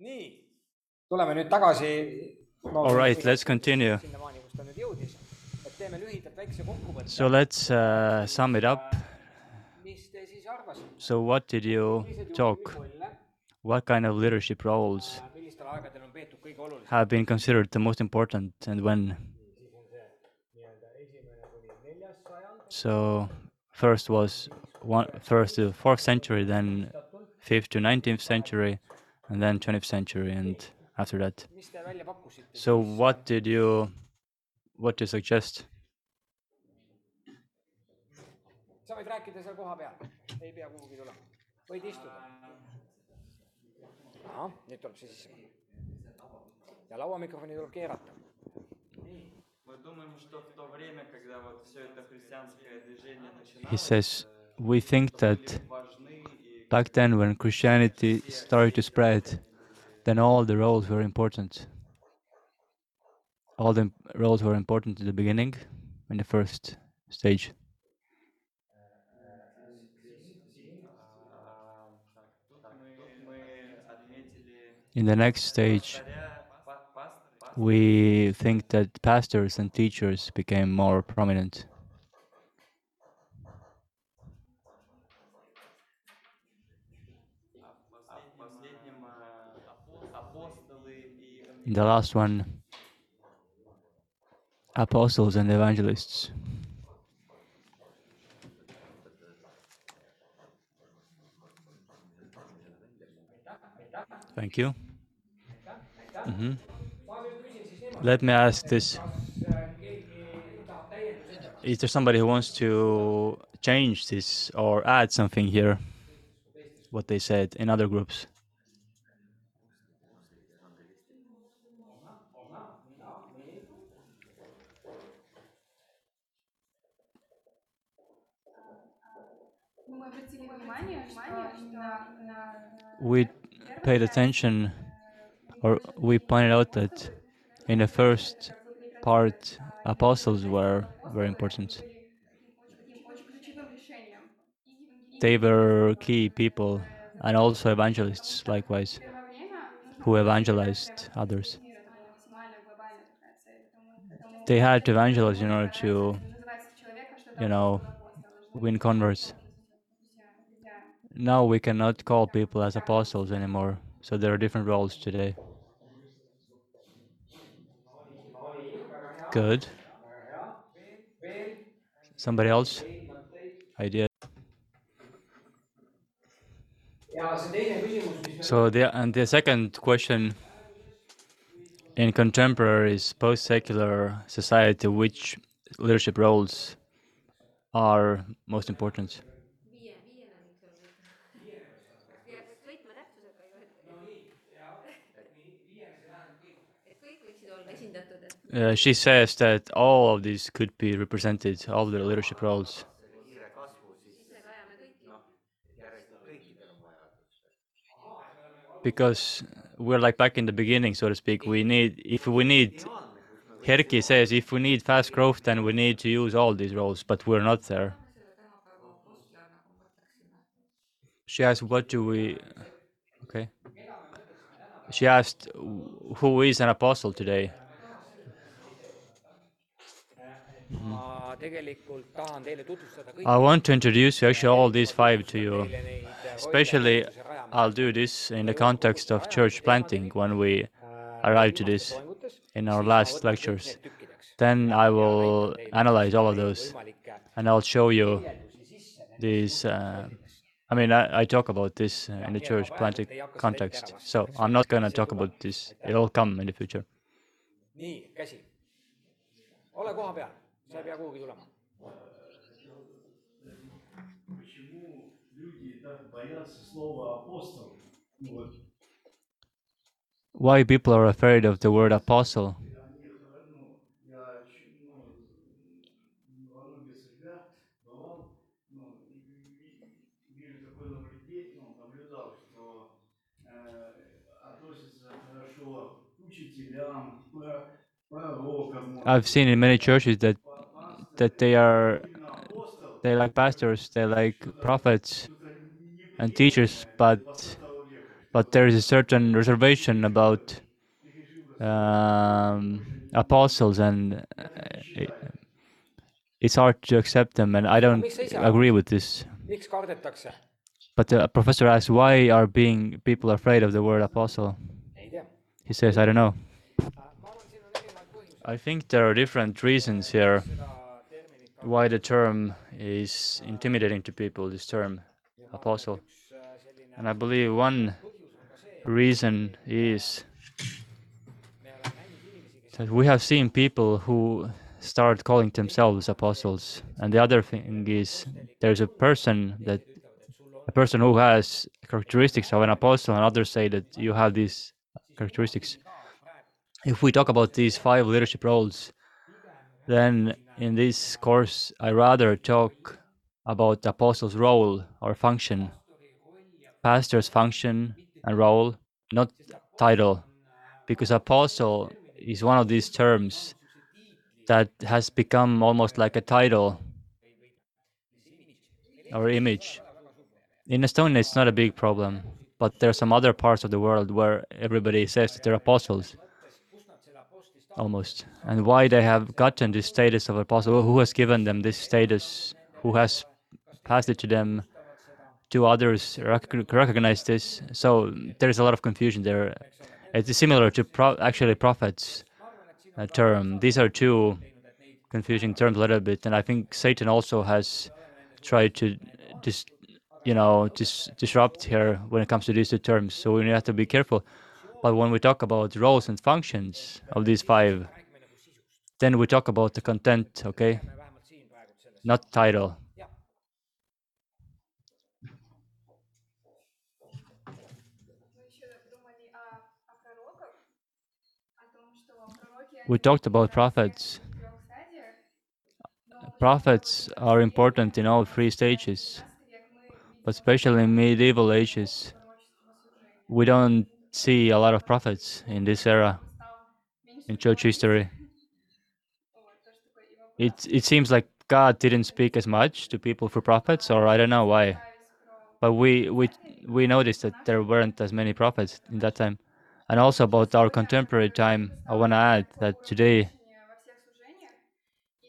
nii, tuleme nüüd tagasi. All right, let's continue. sinnamaani, kus ta nüüd jõudis, et teeme lühidalt väikse kokkuvõtte So let's uh, sum it up. mis te siis arvasite? So, what did you talk? What kind of leadership roles millistel aegadel on peetud kõige olulisem? have been considered the most important and when? nii-öelda esimene kuni neljas sajand, So, first was one, first to fourth century, then fifth to nineteenth century, and then 20th century and after that. So what did you what do you suggest? ja He says, we think that Back then, when Christianity started to spread, then all the roles were important. All the roles were important in the beginning, in the first stage. In the next stage, we think that pastors and teachers became more prominent. The last one, apostles and evangelists. Thank you. hmm Let me ask this. Is there somebody who wants to change this or add something here? What they said in other groups? we paid attention or we pointed out that in the first part apostles were very important. They were key people and also evangelists likewise who evangelized others. They had to evangelize in order to you know win converts now we cannot call people as apostles anymore so there are different roles today. Good. Somebody else? Idea? So the and the second question in contemporary post-secular society, which leadership roles are most important? Uh, she says that all of these could be represented, all the leadership roles. Because we're like back in the beginning, so to speak. We need, if we need, Herki says, if we need fast growth, then we need to use all these roles, but we're not there. She asked, what do we, okay. She asked, who is an apostle today? I want to introduce actually all these five to you. äh, Especially, I'll do this in the context of church planting when we äh, arrive to this in our last lectures. Then I will analyze all of those and I'll show you these. Uh, I mean, I, I talk about this in the church planting context, so I'm not gonna talk about this. It'll come in the future. nii , käsi . ole koha peal , sa ei pea kuhugi tulema . Почему люди так боятся слова апостол? Ну вот, Why people are afraid of the word apostle? они, ну, я ч- ну, во многих церквях бывал, ну, и ви- вижу такое наблюдение, ну, наблюдал, что э, относятся хорошо к учителям, к про- пророкам, может, I've seen in many churches that па- пасторам. that they are they like pastors, they like prophets and teachers, but but there is a certain reservation about um, apostles, and uh, it's hard to accept them. And I don't agree with this. But the professor asks, why are being people afraid of the word apostle? He says, I don't know. I think there are different reasons here why the term is intimidating to people, this term apostle. And I believe one reason is that we have seen people who start calling themselves apostles. And the other thing is there's a person that a person who has characteristics of an apostle and others say that you have these characteristics. If we talk about these five leadership roles, then in this course I rather talk about apostle's role or function, pastor's function and role, not title, because apostle is one of these terms that has become almost like a title or image. In Estonia, it's not a big problem, but there are some other parts of the world where everybody says that they're apostles, almost. And why they have gotten this status of apostle? Who has given them this status? Who has passed it to them? Do others rec- recognize this? So there's a lot of confusion there. It's similar to pro- actually prophets uh, term. These are two confusing terms a little bit, and I think Satan also has tried to dis- you know dis- disrupt here when it comes to these two terms. So we have to be careful. But when we talk about roles and functions of these five, then we talk about the content, okay? Not title. We talked about prophets. Prophets are important in all three stages, but especially in medieval ages. We don't see a lot of prophets in this era in church history. It it seems like God didn't speak as much to people for prophets, or I don't know why. But we we we noticed that there weren't as many prophets in that time, and also about our contemporary time. I want to add that today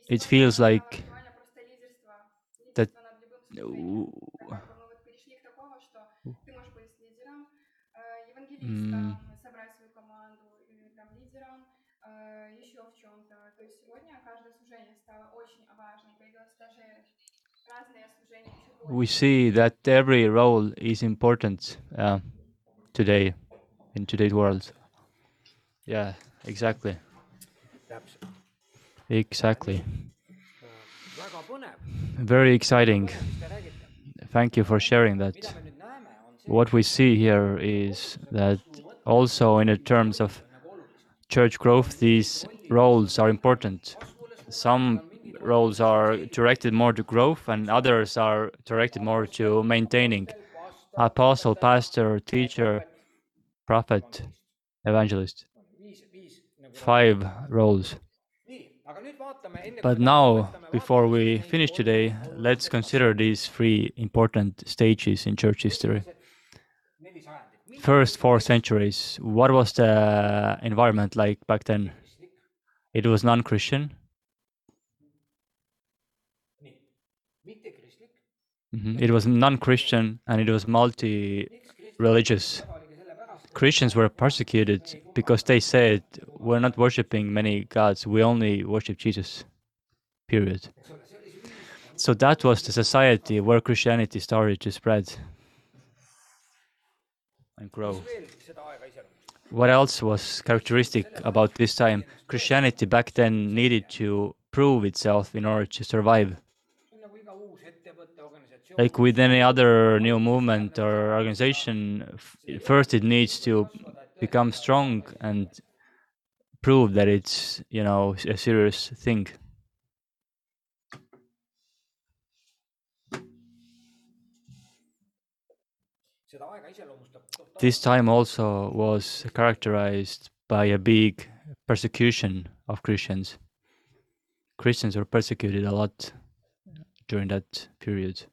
it feels like that М. евангелистом, собрать свою команду, или там лидером, э, еще в чем-то. То есть сегодня каждое служение стало очень важным, появилось даже разные служения еще we больше. see that every role is important uh, today in today's world. Yeah, exactly, täpselt . exactly. väga põnev , Very exciting. mis te räägite . Thank you for sharing that. What we see here is that also in terms of church growth, these roles are important. Some roles are directed more to growth, and others are directed more to maintaining. Apostle, pastor, teacher, prophet, evangelist. Five roles. But now, before we finish today, let's consider these three important stages in church history. First four centuries, what was the environment like back then? It was non Christian. Mhm. It was non Christian and it was multi religious. Christians were persecuted because they said, We're not worshipping many gods, we only worship Jesus. Period. So that was the society where Christianity started to spread and grow. What else was characteristic about this time? Christianity back then needed to prove itself in order to survive. Like with any other new movement or organization, first it needs to become strong and prove that it's, you know, a serious thing. This time also was characterized by a big persecution of Christians. Christians were persecuted a lot during that period.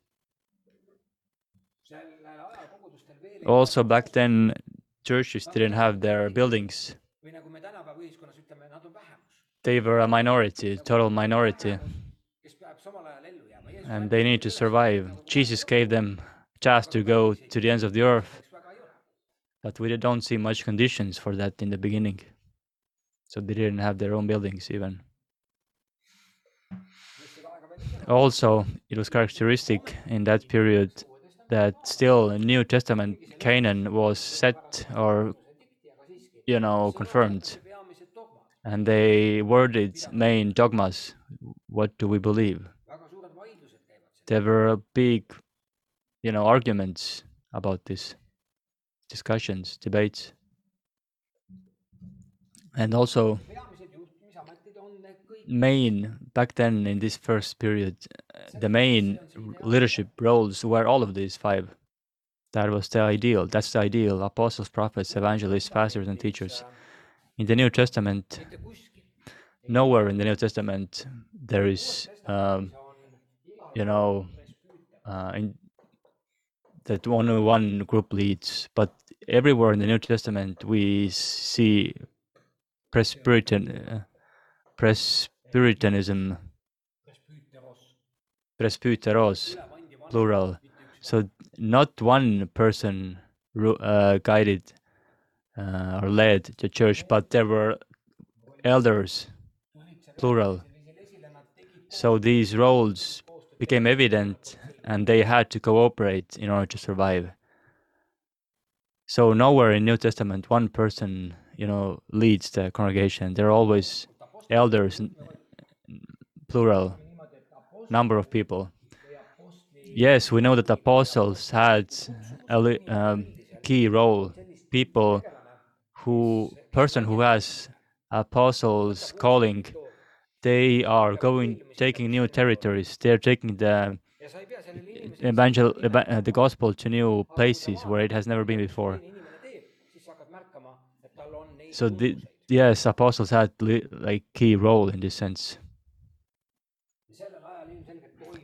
Also back then churches didn't have their buildings. They were a minority, total minority, and they need to survive. Jesus gave them a chance to go to the ends of the earth. But we don't see much conditions for that in the beginning. So they didn't have their own buildings even. Also, it was characteristic in that period that still New Testament canon was set or you know confirmed, and they worded main dogmas. What do we believe? There were big, you know, arguments about this, discussions, debates, and also main back then in this first period, uh, the main leadership roles were all of these five. That was the ideal. That's the ideal: apostles, prophets, evangelists, pastors, and teachers. In the New Testament, nowhere in the New Testament there is, um, you know, uh, in, that only one group leads, but everywhere in the New Testament we see Presbyterian, uh, Presbyterianism, Presbyteros, plural. So not one person uh, guided uh, or led the church, but there were elders, plural. So these roles became evident and they had to cooperate in order to survive. So nowhere in New Testament one person, you know, leads the congregation. There are always elders, plural, number of people. Yes, we know that apostles had a um, key role. People who, person who has apostles calling, they are going, taking new territories. They're taking the evangel, eva- the gospel to new places where it has never been before. So the, yes, apostles had li- like key role in this sense.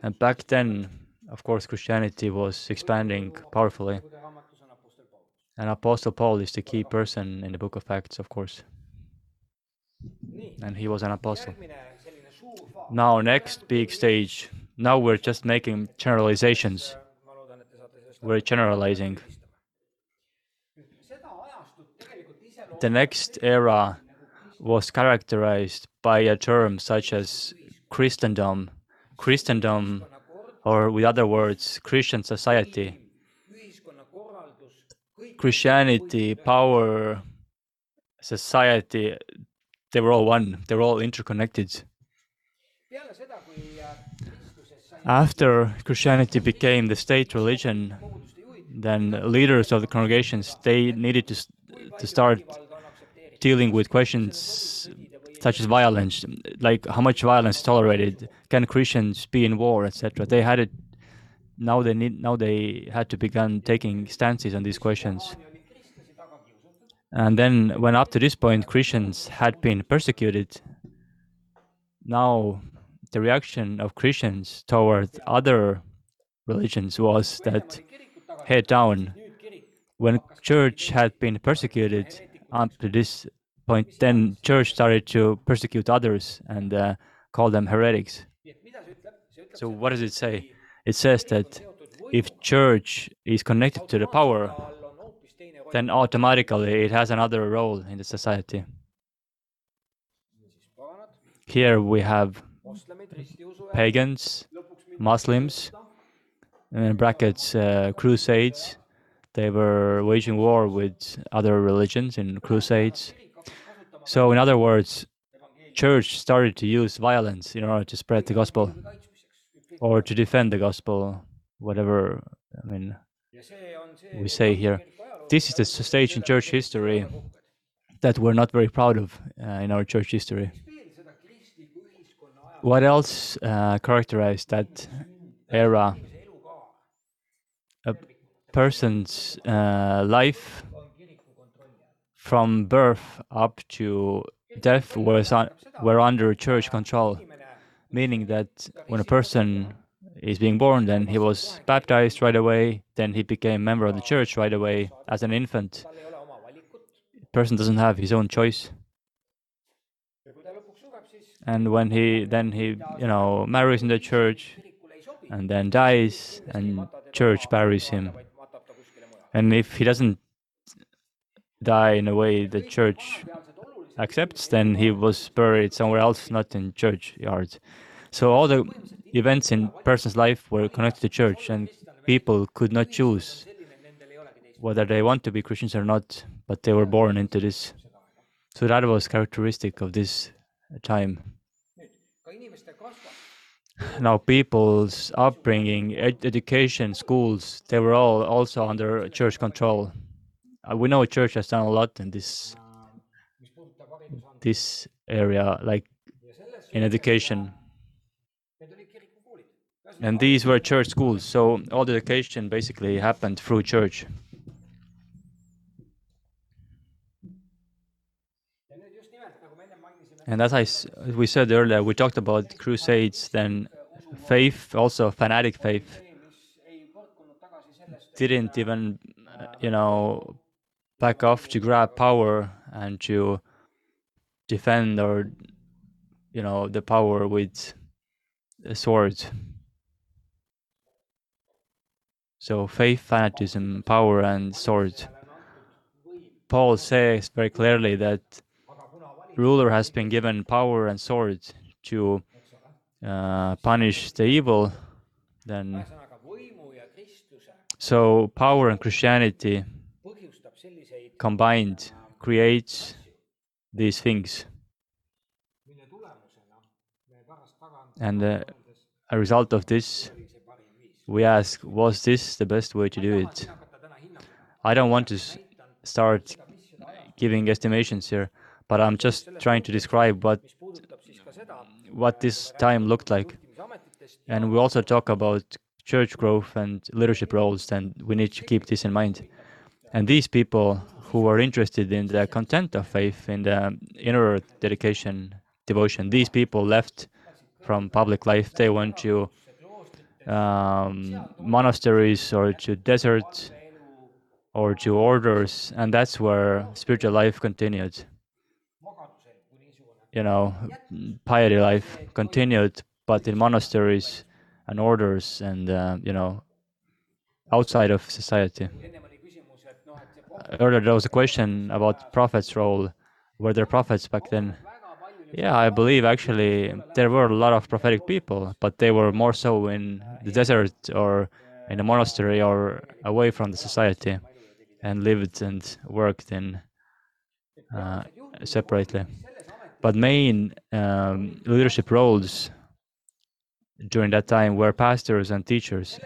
And back then, of course, Christianity was expanding powerfully. And Apostle Paul is the key person in the book of Acts, of course. And he was an apostle. Now, next big stage. Now we're just making generalizations. We're generalizing. The next era was characterized by a term such as Christendom. Christendom, or with other words, Christian society. Christianity, power, society, they were all one, they were all interconnected. After Christianity became the state religion, then leaders of the congregations they needed to, to start dealing with questions such as violence, like how much violence is tolerated, can Christians be in war, etc. They had it. Now they need. Now they had to begin taking stances on these questions. And then, when up to this point Christians had been persecuted, now the reaction of Christians toward other religions was that head down. When church had been persecuted up to this point, then church started to persecute others and uh, call them heretics. So what does it say? It says that if church is connected to the power, then automatically it has another role in the society. Here we have pagans, Muslims, in brackets, uh, crusades. They were waging war with other religions in crusades. So, in other words, church started to use violence in order to spread the gospel or to defend the gospel, whatever. I mean, we say here. This is the stage in church history that we're not very proud of uh, in our church history. What else uh, characterized that era? A person's uh, life from birth up to death was un- were under church control, meaning that when a person is being born, then he was baptized right away, then he became member of the church right away as an infant. person doesn't have his own choice. And when he then he you know marries in the church and then dies and church buries him. And if he doesn't die in a way the church accepts, then he was buried somewhere else, not in churchyard. So all the events in person's life were connected to church, and people could not choose whether they want to be Christians or not, but they were born into this. So that was characteristic of this time. ka inimeste kasvatus Now, people's upbringing, ed- education, schools, they were all also under church control. Uh, we know church has done a lot in this mis puudutab haridusandmeid this area, like in education. need olid kirikukoolid. And these were church schools, so all the education basically happened through church. ja nüüd just nimelt, nagu me ennem mainisime, And as I we said earlier, we talked about crusades, then faith, also fanatic faith, didn't even, you know, back off to grab power and to defend or, you know, the power with a sword. So faith, fanatism, power, and sword. Paul says very clearly that ruler has been given power and sword to uh, punish the evil. Then, so power and Christianity, combined creates these things, and uh, a result of this, we ask, was this the best way to do it? I don't want to start giving estimations here, but I'm just trying to describe what what this time looked like. And we also talk about church growth and leadership roles, and we need to keep this in mind. And these people who are interested in the content of faith, in the inner dedication, devotion, these people left from public life. They went to um, monasteries or to deserts or to orders, and that's where spiritual life continued. You know, piety life continued, but in monasteries and orders, and uh, you know, outside of society. ennem oli küsimus, et noh, et see prohvet Earlier there was a question about prophets' role. Were there prophets back then? Yeah, I believe actually there were a lot of prophetic people, but they were more so in the desert or in a monastery or away from the society and lived and worked in uh, separately. But main um, leadership roles during that time were pastors and teachers.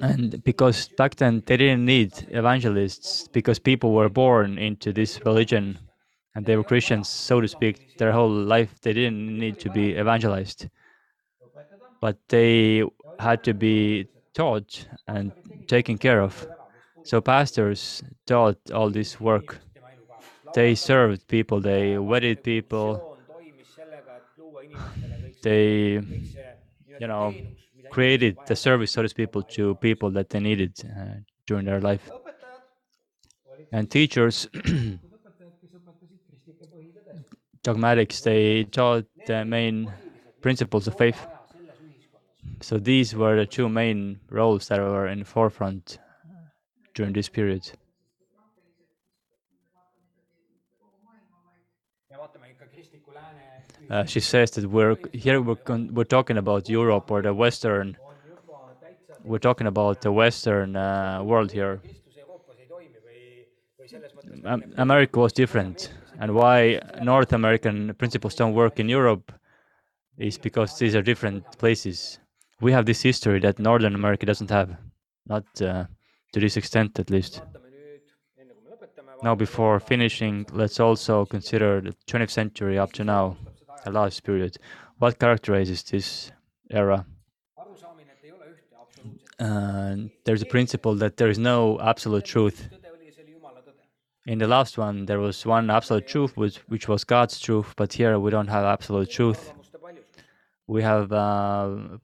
And because back then they didn't need evangelists because people were born into this religion and they were Christians, so to speak, their whole life. They didn't need to be evangelized, but they had to be taught and taken care of. So pastors taught all this work. They served people, they wedded people, they, you know, created the service, so to speak, to people that they needed uh, during their life. And teachers, dogmatics, they taught the main principles of faith. So these were the two main roles that were in the forefront during this period. Uh, she says that we're here. We're we're talking about Europe or the Western. We're talking about the Western uh, world here. America was different, and why North American principles don't work in Europe is because these are different places. We have this history that Northern America doesn't have, not uh, to this extent at least. Now, before finishing, let's also consider the 20th century up to now, the last period. What characterizes this era? Uh, there's a principle that there is no absolute truth. In the last one, there was one absolute truth, which, which was God's truth, but here we don't have absolute truth. We have uh,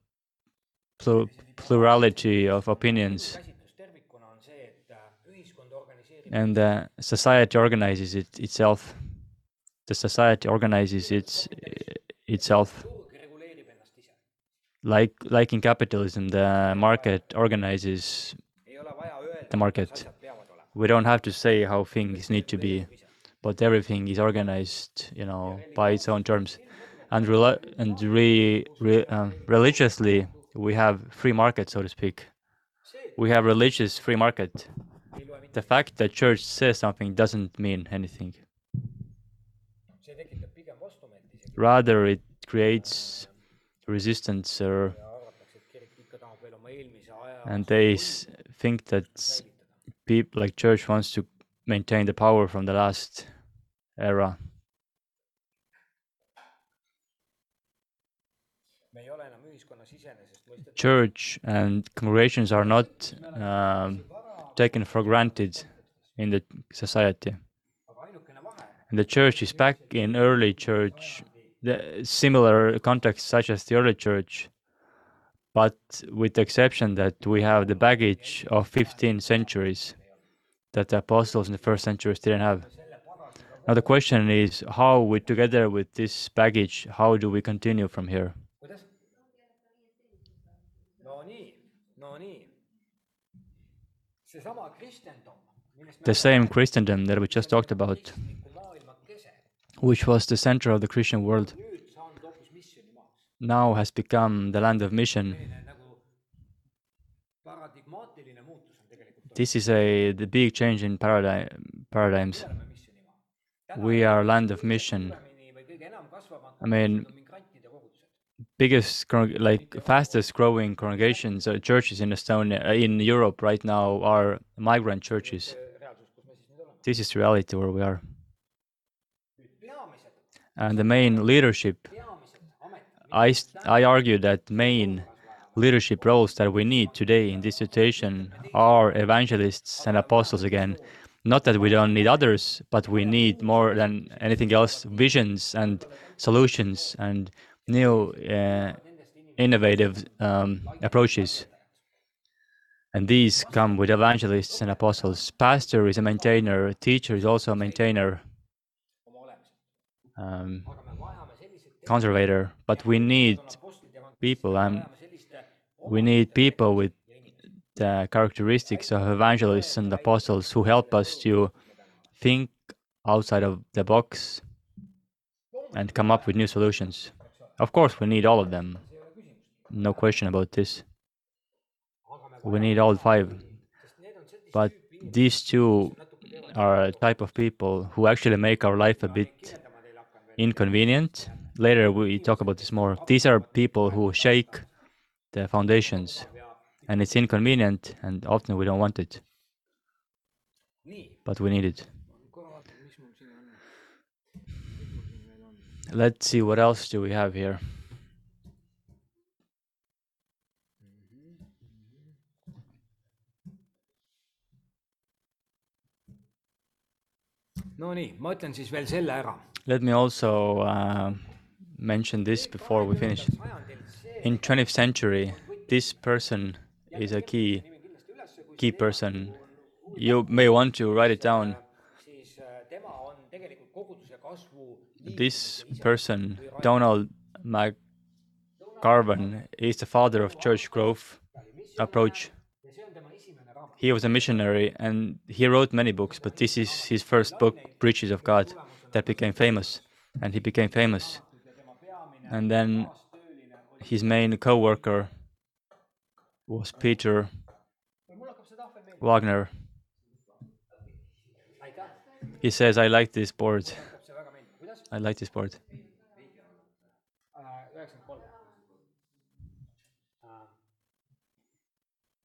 plu- plurality of opinions. and the society organizes it itself. The society organizes its itself. Ennast ise. like like in capitalism the market organizes the market. We don't have to say how things need to be but everything is organized you know by its own terms. And rela- and re, re, um, religiously we have free market so to speak. We have religious free market. The fact that church says something doesn't mean anything rather it creates resistance or aja and they think that people like church wants to maintain the power from the last era. Church and congregations are not um, taken for granted in the society and the church is back in early church the similar context such as the early church but with the exception that we have the baggage of 15 centuries that the apostles in the first centuries didn't have. Now the question is how we together with this baggage how do we continue from here? The same christendom that we just talked about which was the center of the christian world now has become the land of mission. This is a the big change in paradigm paradigms. we are land of mission. I mean, biggest like fastest growing congregations or churches in estonia uh, in europe right now are migrant churches. This is reality where we are and the main leadership I, i argue that main leadership roles that we need today in this situation are evangelists and apostles again. Not that we don't need others but we need more than anything else visions and solutions and new uh, innovative um, approaches. And these come with evangelists and apostles. Pastor is a maintainer teacher is also a maintainer. Um, aga me vajame selliseid conservator but we need people and we need people with the characteristics of evangelists and apostles who help us to think outside of the box and come up with new solutions. Of course, we need all of them. No question about this. We need all five. But these two are a type of people who actually make our life a bit inconvenient. Later, we talk about this more. These are people who shake the foundations and it's inconvenient and often we don't want it, but we need it let's see what else do we have here Nonii, ma ütlen siis veel selle ära. Let me also uh, mention this before we finish. In 20th century this person is a key key person. You may want to write it down. This person donald McGavran is the father of church growth approach. He was a missionary and he wrote many books but this is his first book Bridges of God that became famous and he became famous. And then his main co-worker was peter wagner, he says i like this board. I like this board.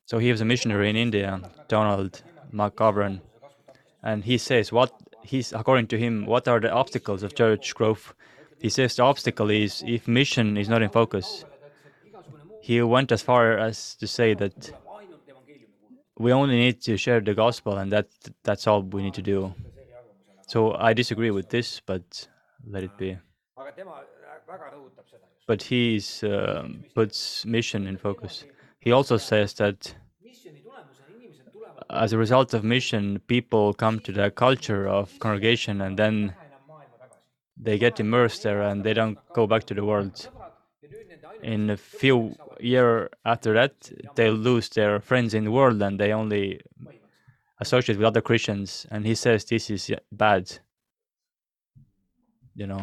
so he was a missionary in india donald McGavran. And he says what he's according to him what are the obstacles of church growth? He says the obstacle is if mission is not in focus. He went as far as to say that we only need to share the gospel and that that's all we need to do. So i disagree with this but let it be. But he's um, puts mission in focus. He also says that as a result of mission, people come to the culture of congregation and then they get immersed there and they don't go back to the world. In a few year after that, they lose their friends in the world and they only associate with other Christians. And he says this is bad. You know.